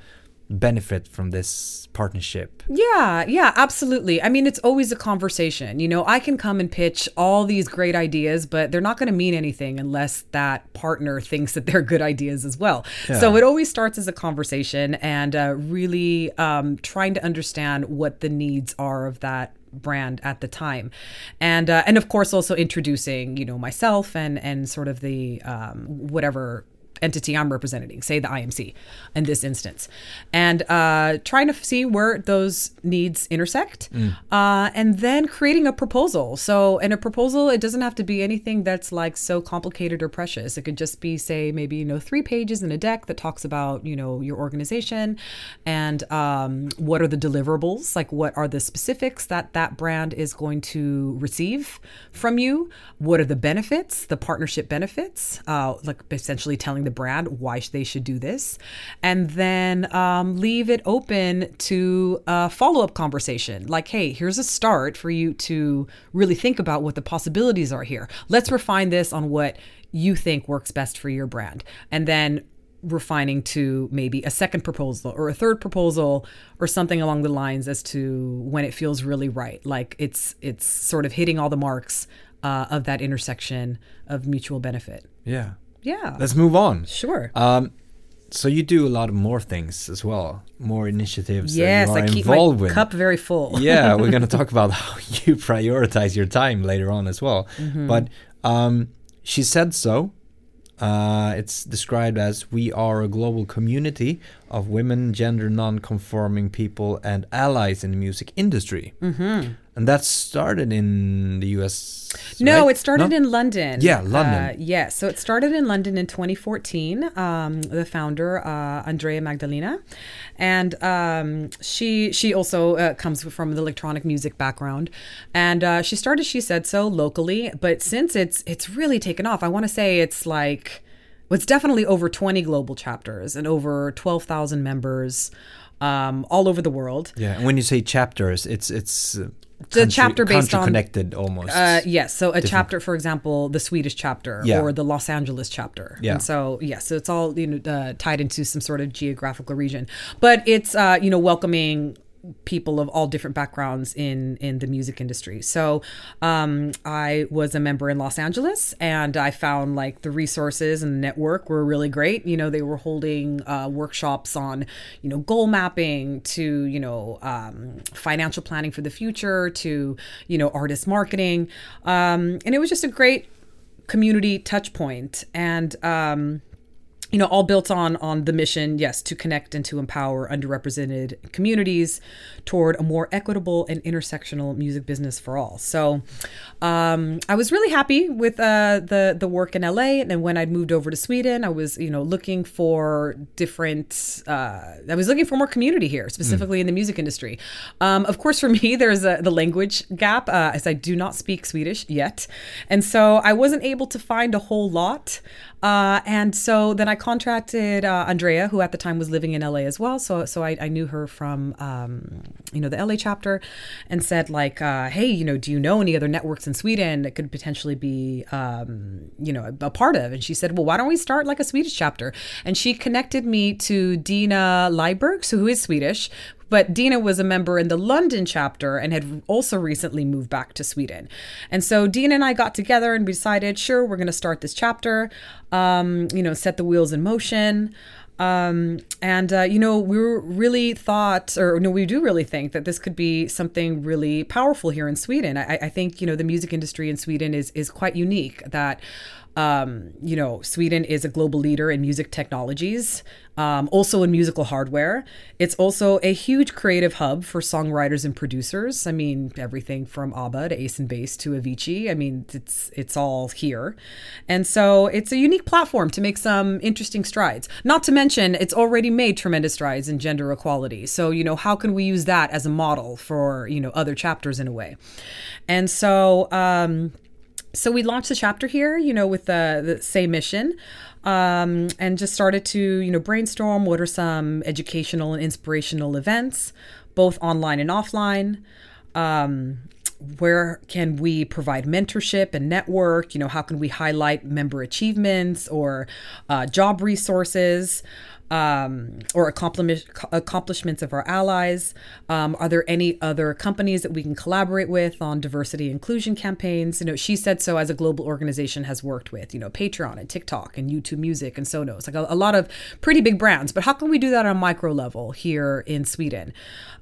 benefit from this partnership." yeah yeah absolutely. I mean it's always a conversation. You know i can come and pitch all these great ideas but they're not going to mean anything unless that partner [LAUGHS] thinks that they're good ideas as well. So it always starts as a conversation and uh, really um, trying to understand what the needs are of that brand at the time, and uh, and of course also introducing you know myself and and sort of the um, whatever entity I'm representing, say the IMC in this instance, and uh, trying to see where those needs intersect, uh, and then creating a proposal. So, in a proposal, it doesn't have to be anything that's like so complicated or precious. It could just be, say, maybe you know, three pages in a deck that talks about you know your organization and um, what are the deliverables, like what are the specifics that that brand is going to receive from you. What are the benefits, the partnership benefits, uh, like essentially telling the brand why they should do this, and then um, leave it open to a follow up conversation. Like, hey, here's a start for you to really think about what the possibilities are here. Let's refine this on what you think works best for your brand, and then refining to maybe a second proposal or a third proposal or something along the lines as to when it feels really right like it's it's sort of hitting all the marks uh, of that intersection of mutual benefit Yeah. Yeah Let's move on. sure Um, so you do a lot of more things as well, more initiatives yes that you are i keep involved my with. cup very full [LAUGHS] yeah, we're gonna [LAUGHS] talk about how [LAUGHS] you prioritize your time later on as well. Mm-hmm. But um, she said so. Uh, it's described as we are a global community of women, gender non-conforming people, and allies in the music industry. Mm-hmm. And that started in the U.S. No, right? it started No? in London. Yeah, London. Uh, yes, so it started in London in 2014. Um, the founder, uh, Andreea Magdalina, and um, she she also uh, comes from the electronic music background, and uh, she started She Said So locally, but since it's it's really taken off, I want to say it's like it's definitely over 20 global chapters and over 12,000 members um, all over the world. Yeah, and when you say chapters, it's it's The chapter based on- connected almost. Uh, yes. So a chapter, for example, the Swedish chapter Yeah. or the Los Angeles chapter. Yeah. And so, yes, so it's all, you know, uh, tied into some sort of geographical region. But it's, uh, you know, welcoming people of all different backgrounds in in the music industry. So um, I was a member in Los Angeles and I found like the resources and the network were really great. You know, they were holding uh, workshops on, you know, goal mapping to, you know, um, financial planning for the future to, you know, artist marketing. Um, and it was just a great community touch. And, um, you know all built on on the mission yes to connect and to empower underrepresented communities toward a more equitable and intersectional music business for all. So um, i was really happy with uh, the the work in la and then when i moved over to sweden i was you know looking for different uh, i was looking for more community here specifically in the music industry. Um, of course for [LAUGHS] me there's a, the language gap uh, as i do not speak swedish yet. And so i wasn't able to find a whole lot uh, and so then I contracted uh, Andreea, who at the time was living in LA as well. So so I, I knew her from um, you know the LA chapter, and said like, uh, hey, you know, do you know any other networks in Sweden that could potentially be um, you know a, a part of? And she said, well, why don't we start like a Swedish chapter? And she connected me to Dina Leiberg, so who is Swedish, but Dina was a member in the London chapter and had also recently moved back to Sweden. And so Dina and I got together and we decided, sure, we're going to start this chapter, um, you know, set the wheels in motion. Um, and, uh, you know, we really thought, or no, we do really think that this could be something really powerful here in Sweden. I, I think, you know, the music industry in Sweden is, is quite unique that, um, you know, Sweden is a global leader in music technologies, um, also in musical hardware. It's also a huge creative hub for songwriters and producers. I mean, everything from ABBA to Ace of Base to Avicii. I mean, it's it's all here, and so it's a unique platform to make some interesting strides. Not to mention, it's already made tremendous strides in gender equality. So you know, how can we use that as a model for you know other chapters in a way? And so. Um, so we launched the chapter here, you know, with the, the same mission, um, and just started to, you know, brainstorm what are some educational and inspirational events, both online and offline. Um, where can we provide mentorship and network? You know, how can we highlight member achievements or uh, job resources? Um, or accomplishment, accomplishments of our allies? Um, are there any other companies that we can collaborate with on diversity inclusion campaigns? You know, she said so as a global organization has worked with, you know, Patreon and TikTok and YouTube Music and Sonos, like a, a lot of pretty big brands. But how can we do that on a micro level here in Sweden?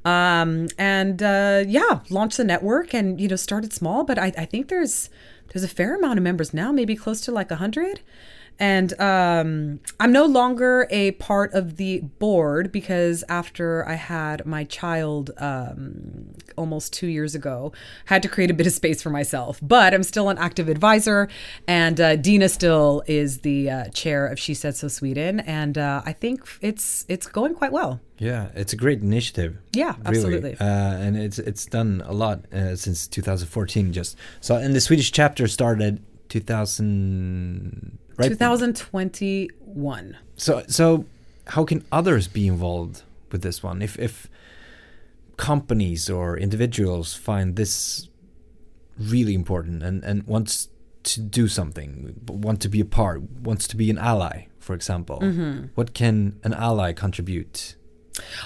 Um, and uh, yeah, launch the network and you know started small, but I, I think there's there's a fair amount of members now, maybe close to like a hundred. And um, I'm no longer a part of the board because after I had my child um, almost two years ago, had to create a bit of space for myself. But I'm still an active advisor, and uh, Dina still is the uh, chair of She Said So Sweden, and uh, I think it's it's going quite well. Yeah, it's a great initiative. Yeah, really. absolutely. Uh, and it's it's done a lot uh, since 2014. Just so, and the Swedish chapter started 2000 right. 2021 so so how can others be involved with this one? If if companies or individuals find this really important and and wants to do something want to be a part wants to be an ally for example mm-hmm. what can an ally contribute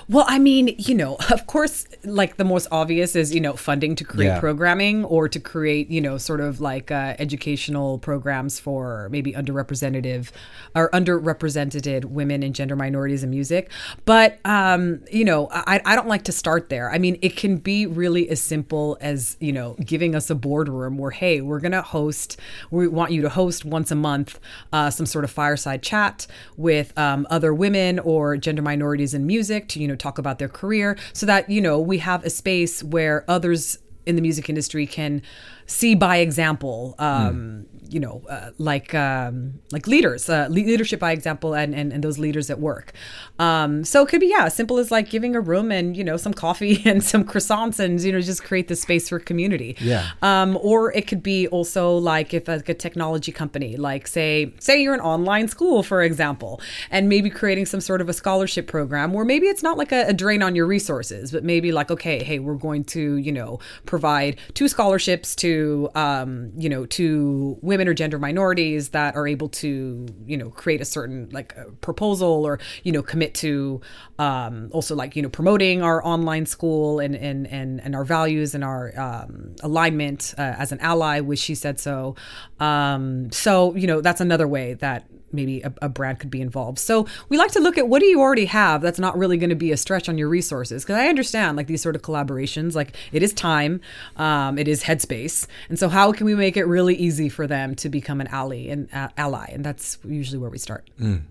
well, I mean, you know, [LAUGHS] of course, like the most obvious is, you know, funding to create yeah. programming or to create, you know, sort of like uh, educational programs for maybe underrepresented or underrepresented women and gender minorities in music. But, um, you know, I, I don't like to start there. I mean, it can be really as simple as, you know, giving us a boardroom where, hey, we're going to host, we want you to host once a month uh, some sort of fireside chat with um, other women or gender minorities in music to you know talk about their career so that you know we have a space where others in the music industry can see by example um, mm you know, uh, like um, like leaders, uh, leadership by example, and, and and those leaders at work. Um, so it could be yeah, simple as like giving a room and you know some coffee [LAUGHS] and some croissants and you know just create the space for community. Yeah. Um, or it could be also like if like a technology company, like say say you're an online school for example, and maybe creating some sort of a scholarship program where maybe it's not like a, a drain on your resources, but maybe like okay, hey, we're going to you know provide two scholarships to um, you know to women women or gender minorities that are able to you know create a certain like a proposal or you know commit to um, also like you know promoting our online school and and and, and our values and our um, alignment uh, as an ally which she said so. Um, so you know that's another way that maybe a, a, brand could be involved. So we like to look at what do you already have that's not really going to be a stretch on your resources because I understand like these sort of collaborations like it is time, um, it is headspace, and so how can we make it really easy for them to become an ally and uh, ally, and that's usually where we start. Mm.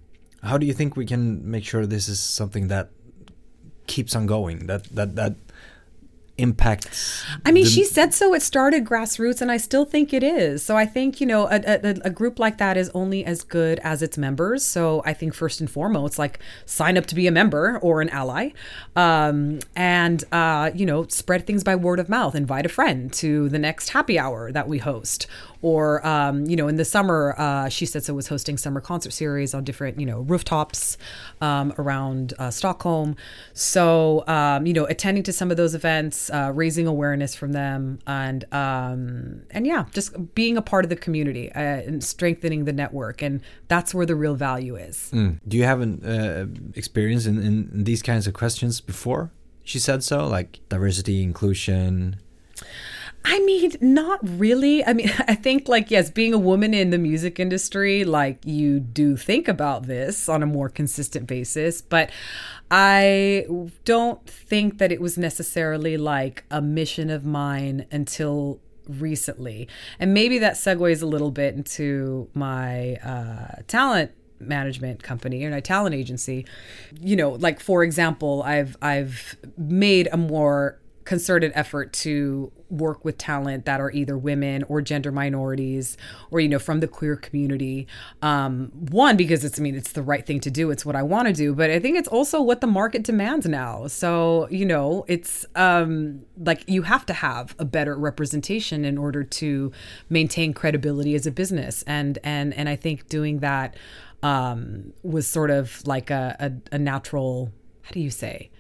How do you think we can make sure this is something that keeps on going that that that impacts i mean the... she said so it started grassroots and i still think it is. So i think you know a, a, a, group like that is only as good as its members. So i think first and foremost like sign up to be a member or an ally um, and uh, you know spread things by word of mouth. Invite a friend to the next happy hour that we host or um, you know in the summer uh, she said so was hosting summer concert series on different you know rooftops um, around uh, stockholm. So um, you know attending to some of those events uh, raising awareness from them and um, and yeah just being a part of the community uh, and strengthening the network. And that's where the real value is. Mm. do you have an uh, experience in, in these kinds of questions before? She said so like diversity inclusion I mean, not really. I mean, [LAUGHS] I think, like, yes, being a woman in the music industry, like, you do think about this on a more consistent basis. But I don't think that it was necessarily like a mission of mine until recently. And maybe that segues a little bit into my uh, talent management company or my talent agency you know like for example i've i've made a more concerted effort to work with talent that are either women or gender minorities or you know from the queer community. Um, one because it's i mean it's the right thing to do. It's what i want to do. But i think it's also what the market demands now. So you know it's um, like you have to have a better representation in order to maintain credibility as a business. And and and i think doing that um, was sort of like a, a, a natural how do you say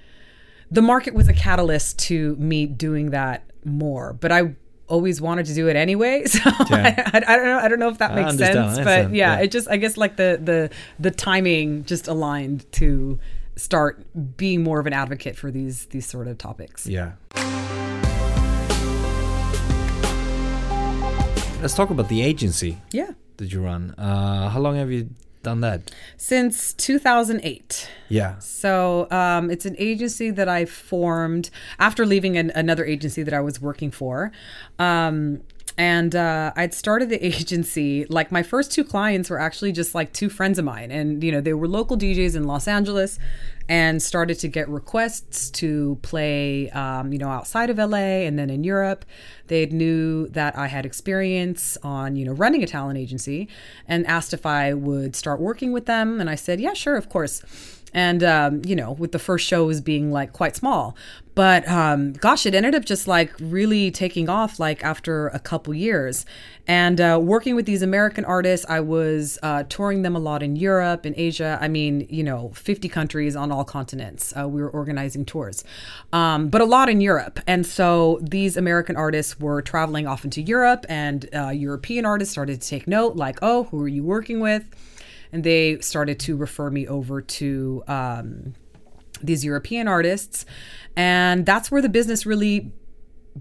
the market was a catalyst to me doing that more. But I always wanted to do it anyway. [LAUGHS] So Yeah. I, I, don't know. I don't know if that makes sense, but yeah, yeah. it just I guess like the the the timing just aligned to start being more of an advocate for these these sort of topics. Yeah. Let's talk about the agency Yeah. that you run. Uh, how long have you done that? Since 2008. Yeah. So um, it's an agency that I formed after leaving an, another agency that I was working for. Um, and uh, I'd started the [LAUGHS] agency. Like my first two clients were actually just like two friends of mine, and you know they were local DJs in Los Angeles, and started to get requests to play, um, you know, outside of LA and then in Europe. They knew that I had experience on, you know, running a talent agency, and asked if I would start working with them, and I said, yeah, sure, of course and um, you know with the first shows being like quite small. But um, gosh it ended up just like really taking off like after a couple years. And uh, working with these american artists i was uh, touring them a lot in europe and asia. I mean you know 50 countries on all continents. Uh, we were organizing tours. Um, but a lot in europe. And so these american artists were traveling off into europe and uh, european artists started to take note like oh who are you working with and they started to refer me over to um, these European artists, and that's where the business really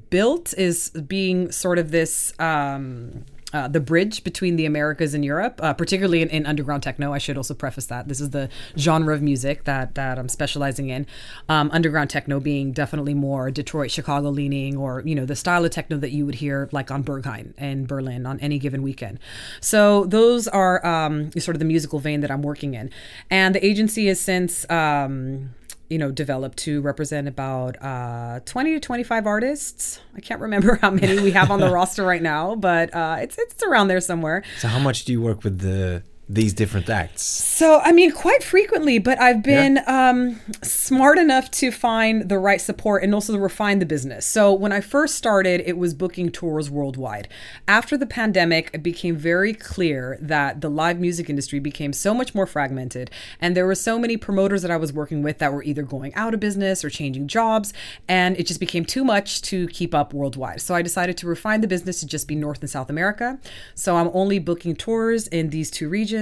built is being sort of this. Um, uh, the bridge between the Americas and Europe, uh, particularly in, in underground techno. I should also preface that this is the genre of music that that I'm specializing in. Um, underground techno being definitely more Detroit, Chicago leaning, or you know the style of techno that you would hear like on Berghain and Berlin on any given weekend. So those are um, sort of the musical vein that I'm working in, and the agency has since. Um, you know, developed to represent about uh, 20 to 25 artists. I can't remember how many we have on the [LAUGHS] roster right now, but uh, it's it's around there somewhere. So how much do you work with the these different acts? So, I mean, quite frequently, but I've been um, smart enough to find the right support and also to refine the business. So, when I first started, it was booking tours worldwide. After the pandemic, it became very clear that the live music industry became so much more fragmented, and there were so many promoters that I was working with that were either going out of business or changing jobs, and it just became too much to keep up worldwide. So, I decided to refine the business to just be North and South America. So, I'm only booking tours in these two regions.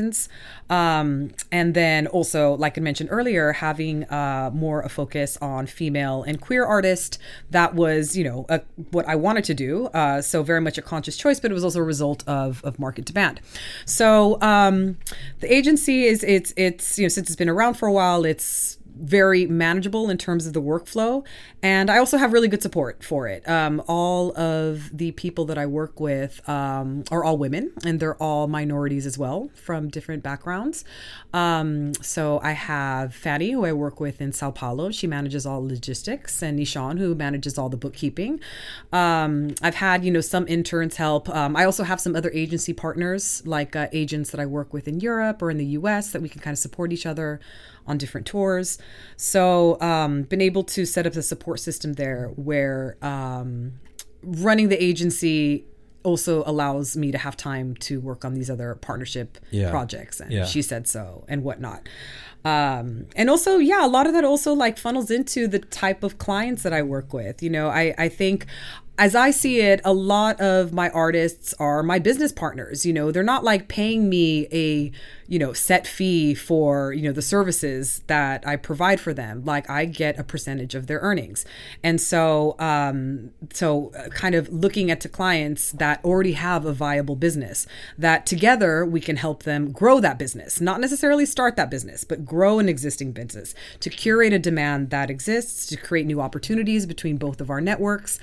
Um, and then also, like I mentioned earlier, having uh, more a focus on female and queer artists. That was, you know, a, what I wanted to do. Uh, so very much a conscious choice, but it was also a result of, of market demand. So um, the agency is it's it's you know since it's been around for a while, it's very manageable in terms of the workflow. And I also have really good support for it. Um, all of the people that I work with um, are all women, and they're all minorities as well from different backgrounds. Um, so I have Fanny, who I work with in Sao Paulo. She manages all logistics, and Nishan, who manages all the bookkeeping. Um, I've had, you know, some interns help. Um, I also have some other agency partners, like uh, agents that I work with in Europe or in the US, that we can kind of support each other on different tours. So, um, been able to set up the support system there where um, running the agency also allows me to have time to work on these other partnership Yeah. projects. And Yeah. she said so and whatnot. Um, and also, yeah, a lot of that also like funnels into the type of clients that I work with. You know, I, I think as I see it, a lot of my artists are my business partners. You know, they're not like paying me a, you know, set fee for, you know, the services that I provide for them. Like I get a percentage of their earnings. And so, um, so uh, kind of looking at to clients that already have a viable business that together we can help them grow that business, not necessarily start that business, but grow an existing business to curate a demand that exists, to create new opportunities between both of our networks.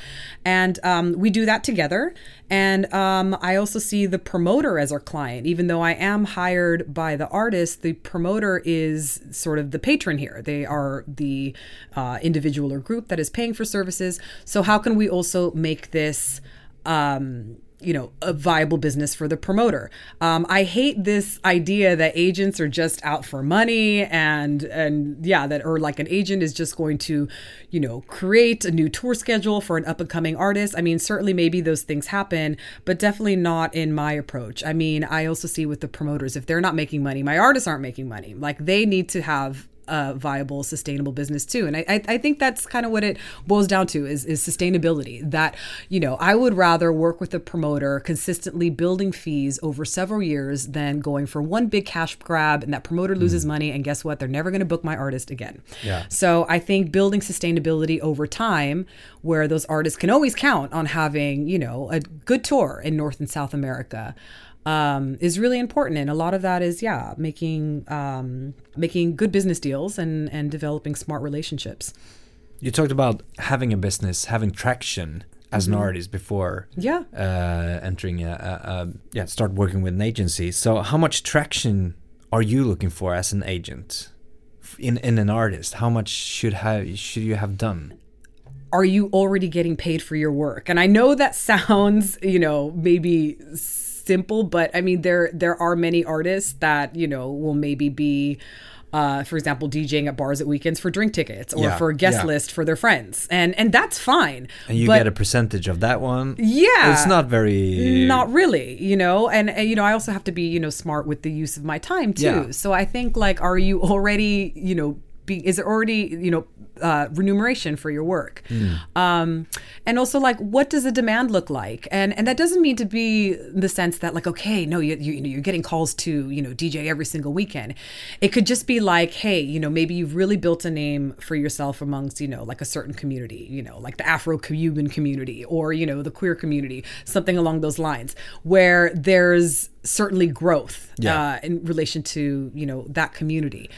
And um, we do that together. And um, I also see the promoter as our client, even though I am hired by the artist, the promoter is sort of the patron here. They are the uh, individual or group that is paying for services. So, how can we also make this? Um, you know, a viable business for the promoter. Um, I hate this idea that agents are just out for money and and yeah, that or like an agent is just going to, you know, create a new tour schedule for an up and coming artist. I mean, certainly maybe those things happen, but definitely not in my approach. I mean, I also see with the promoters if they're not making money, my artists aren't making money. Like they need to have a viable, sustainable business too. And I, I, I think that's kind of what it boils down to is, is sustainability. That, you know, I would rather work with a promoter consistently building fees over several years than going for one big cash grab and that promoter loses mm-hmm. money. And guess what? They're never going to book my artist again. Yeah. So I think building sustainability over time, where those artists can always count on having, you know, a good tour in North and South America um, is really important. And a lot of that is, yeah, making um, making good business deals and and developing smart relationships. You talked about having a business, having traction as an artist before Yeah. uh, entering a, a, a yeah start working with an agency. So how much traction are you looking for as an agent in in an artist? How much should have should you have done? are you already getting paid for your work? And I know that [LAUGHS] sounds, you know, maybe simple, but I mean there there are many artists that, you know, will maybe be uh, for example, DJing at bars at weekends for drink tickets or Yeah, for a guest yeah. list for their friends, and and that's fine. And you but get a percentage of that one. Yeah. it's not very not really you know and, and you know i also have to be you know smart with the use of my time too Yeah. so i think like are you already you know be, is it already you know uh, remuneration for your work. Um, and also like what does the demand look like? And and that doesn't mean to be the sense that like okay no you, you, you know you're getting calls to you know dj every single weekend. It could just be like hey you know maybe you've really built a name for yourself amongst you know like a certain community you know like the afro-cuban community or you know the queer community something along those lines where there's certainly growth Yeah. uh, in relation to you know that community.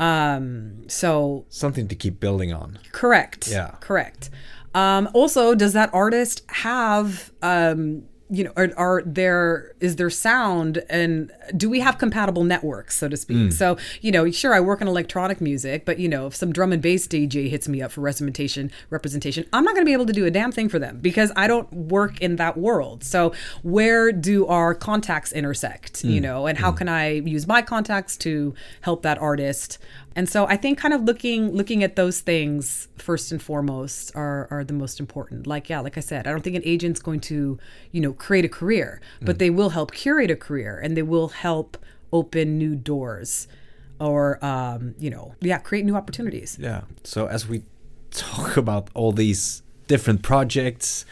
Um so something to keep building on. correct. Yeah. correct. Um also does that artist have um you know are, are there is there sound and do we have compatible networks so to speak? So you know sure i work in electronic music but you know if some drum and bass dj hits me up for representation representation i'm not going to be able to do a damn thing for them because i don't work in that world. So where do our contacts intersect you know and how can i use my contacts to help that artist and so I think kind of looking looking at those things first and foremost are are the most important. Like yeah, like I said, I don't think an agent's going to, you know, create a career, but they will help curate a career and they will help open new doors or um, you know, yeah, create new opportunities. Yeah. So as we talk about all these different projects,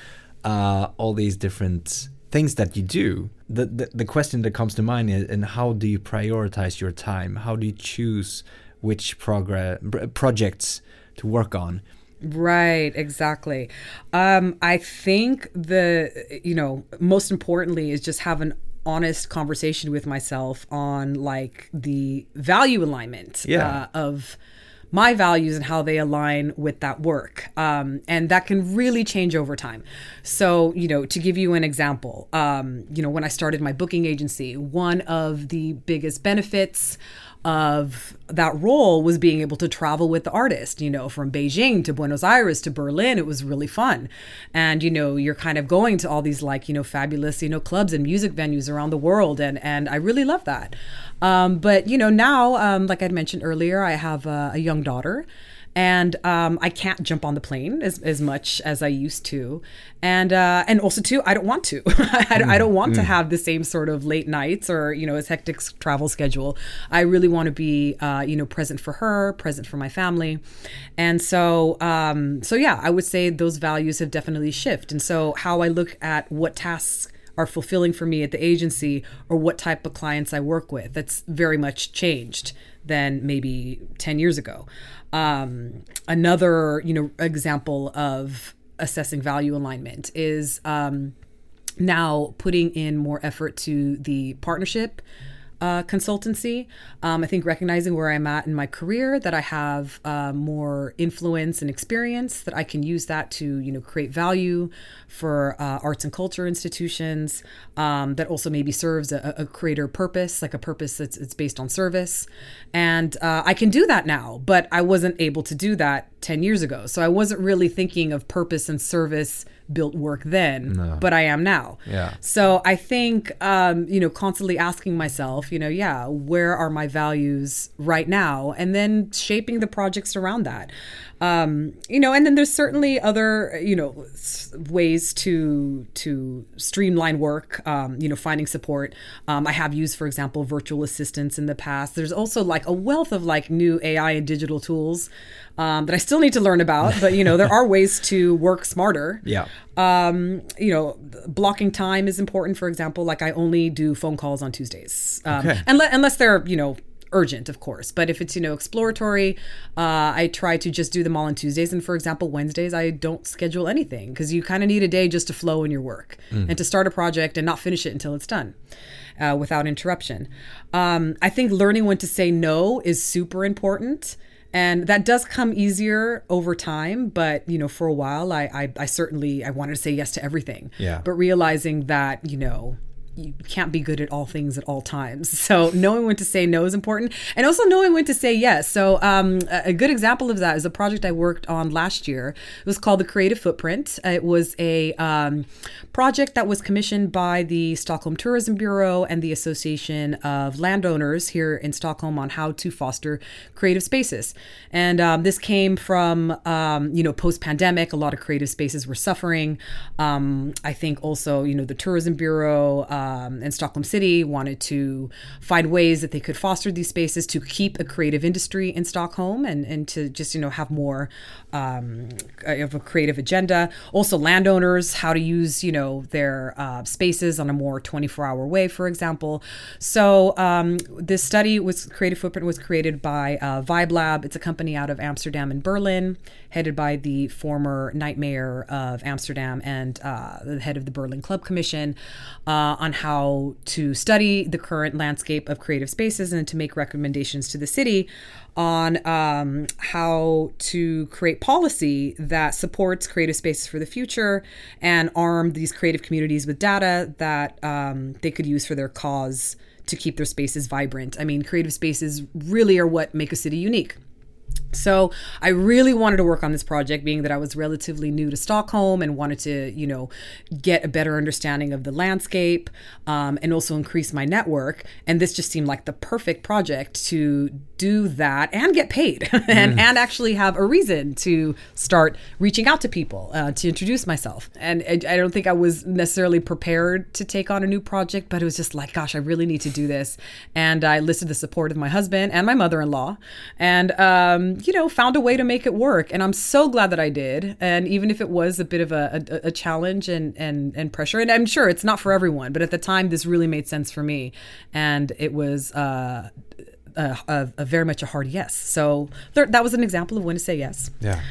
uh, all these different things that you do, the, the the question that comes to mind is, and how do you prioritize your time? How do you choose which progress projects to work on? Right, exactly. Um, I think the you know most importantly is just have an honest conversation with myself on like the value alignment Yeah. uh, of my values and how they align with that work. Um, and that can really change over time. So, you know, to give you an example, um, you know, when I started my booking agency, one of the biggest benefits of that role was being able to travel with the artist, you know, from Beijing to Buenos Aires to Berlin. It was really fun. And, you know, you're kind of going to all these like, you know, fabulous, you know, clubs and music venues around the world. And, and I really love that. Um, but, you know, now, um, like I'd mentioned earlier, I have a, a young daughter and um, I can't jump on the plane as, as much as I used to, and uh, and also too I don't want to. [LAUGHS] I, I don't want to have the same sort of late nights or you know as hectic travel schedule. I really want to be uh, you know present for her, present for my family, and so um, so yeah, I would say those values have definitely shifted. And so how I look at what tasks are fulfilling for me at the agency or what type of clients I work with. That's very much changed than maybe 10 years ago. Um, another, you know, example of assessing value alignment is um, now putting in more effort to the partnership uh, consultancy. Um, I think recognizing where I'm at in my career, that I have uh, more influence and experience, that I can use that to you know create value for uh, arts and culture institutions. Um, that also maybe serves a, a greater purpose, like a purpose that's it's based on service, and uh, I can do that now. But I wasn't able to do that ten years ago, so I wasn't really thinking of purpose and service built work then, No. but I am now. Yeah. So I think, um, you know, constantly asking myself, you know, yeah, where are my values right now? And then shaping the projects around that. Um, you know, and then there's certainly other, you know, ways to to streamline work. Um, you know, finding support. Um, I have used, for example, virtual assistants in the past. There's also like a wealth of like new AI and digital tools um, that I still need to learn about. But you know, there are ways to work smarter [LAUGHS] Yeah. um, you know, blocking time is important. For example, like I only do phone calls on Tuesdays, um, Okay. unless, unless they're you know urgent, of course. But if it's you know exploratory, uh, I try to just do them all on Tuesdays. And for example, Wednesdays I don't schedule anything because you kind of need a day just to flow in your work and to start a project and not finish it until it's done. Uh, without interruption. Um, I think learning when to say no is super important and that does come easier over time but you know for a while I, I i certainly i wanted to say yes to everything Yeah. but realizing that you know you can't be good at all things at all times. [LAUGHS] So knowing when to say no is important and also knowing when to say yes. So um, a good example of that is a project i worked on last year. It was called the creative footprint. It was a um, project that was commissioned by the stockholm tourism bureau and the association of landowners here in stockholm on how to foster creative spaces. And um, this came from um, you know post-pandemic a lot of creative spaces were suffering. Um, i think also you know the tourism bureau um, and stockholm city wanted to find ways that they could foster these spaces to keep a creative industry in stockholm and, and to just you know have more um, of a creative agenda. Also landowners how to use you know their uh, spaces on a more 24 hour way for example. So um, this study was creative footprint was created by uh, VibeLab. It's a company out of amsterdam and berlin headed by the former night mayor of amsterdam and uh, the head of the berlin club commission. Uh, on how to study the current landscape of creative spaces and to make recommendations to the city on um, how to create policy that supports creative spaces for the future and arm these creative communities with data that um, they could use for their cause to keep their spaces vibrant. I mean, creative spaces really are what make a city unique. So I really wanted to work on this project, being that I was relatively new to Stockholm and wanted to, you know, get a better understanding of the landscape um, and also increase my network. And this just seemed like the perfect project to do that and get paid [LAUGHS] and, and actually have a reason to start reaching out to people uh, to introduce myself. And I, I don't think I was necessarily prepared to take on a new project, but it was just like, gosh, I really need to do this. And I listed the support of my husband and my mother-in-law, and um, you know, found a way to make it work. And I'm so glad that I did. And even if it was a bit of a, a, a challenge and and and pressure, and I'm sure it's not for everyone, but at the time, this really made sense for me, and it was. Uh, a, a, very much a hard yes. So there, that was an example of when to say yes. Yeah.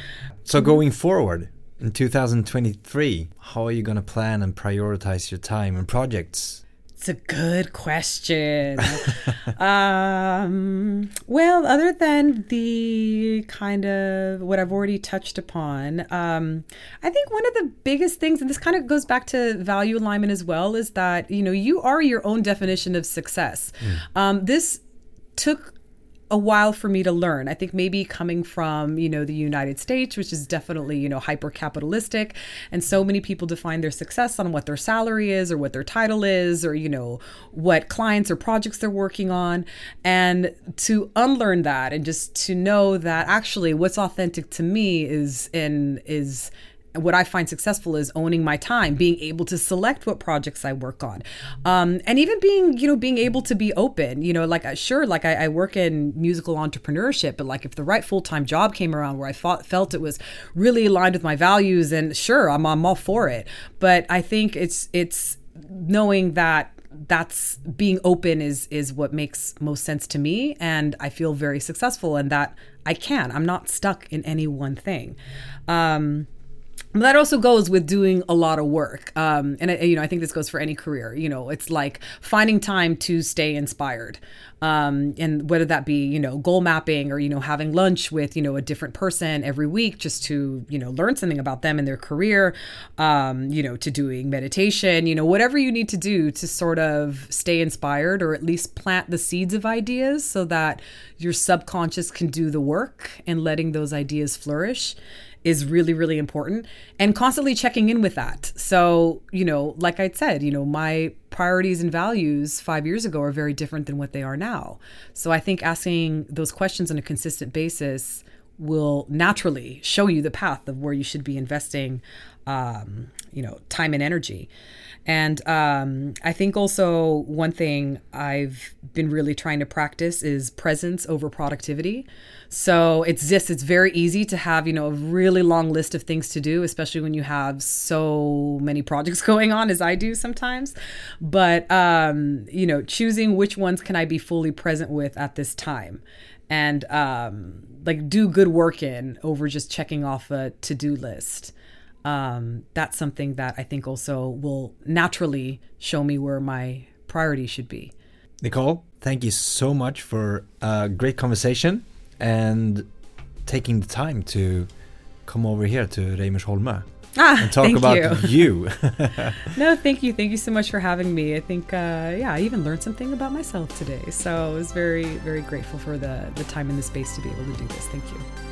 So going forward in 2023, how are you going to plan and prioritize your time and projects? It's a good question. [LAUGHS] um, well, other than the kind of what I've already touched upon, um, I think one of the biggest things, and this kind of goes back to value alignment as well, is that you know you are your own definition of success. Um, this took a while for me to learn. I think maybe coming from, you know, the United States, which is definitely, you know, hyper capitalistic, and so many people define their success on what their salary is or what their title is or, you know, what clients or projects they're working on. And to unlearn that and just to know that actually what's authentic to me is in is what I find successful is owning my time, being able to select what projects I work on, um, and even being, you know, being able to be open. You know, like uh, sure, like I, I work in musical entrepreneurship, but like if the right full time job came around where I thought, felt it was really aligned with my values, and sure, I'm I'm all for it. But I think it's it's knowing that that's being open is is what makes most sense to me and i feel very successful in that i can i'm not stuck in any one thing um that also goes with doing a lot of work. Um, and you know i think this goes for any career. You know it's like finding time to stay inspired. Um, and whether that be you know goal mapping or you know having lunch with you know a different person every week just to you know learn something about them and their career um, you know to doing meditation you know whatever you need to do to sort of stay inspired or at least plant the seeds of ideas so that your subconscious can do the work and letting those ideas flourish is really, really important and constantly checking in with that. So, you know, like I said, you know, my priorities and values five years ago are very different than what they are now. So I think asking those questions on a consistent basis will naturally show you the path of where you should be investing, um, you know, time and energy. And um, I think also one thing I've been really trying to practice is presence over productivity. So it's just, it's very easy to have, you know, a really long list of things to do, especially when you have so many projects [LAUGHS] going on as I do sometimes. But, um, you know, choosing which ones can I be fully present with at this time and um, like do good work in over just checking off a to do list um, that's something that I think also will naturally show me where my priority should be. Nicole, thank you so much for a great conversation and taking the time to come over here to Reimersholme ah, and talk about you. [LAUGHS] you. [LAUGHS] no, thank you. Thank you so much for having me. I think, uh, yeah, I even learned something about myself today. So I was very, very grateful for the, the time and the space to be able to do this. Thank you.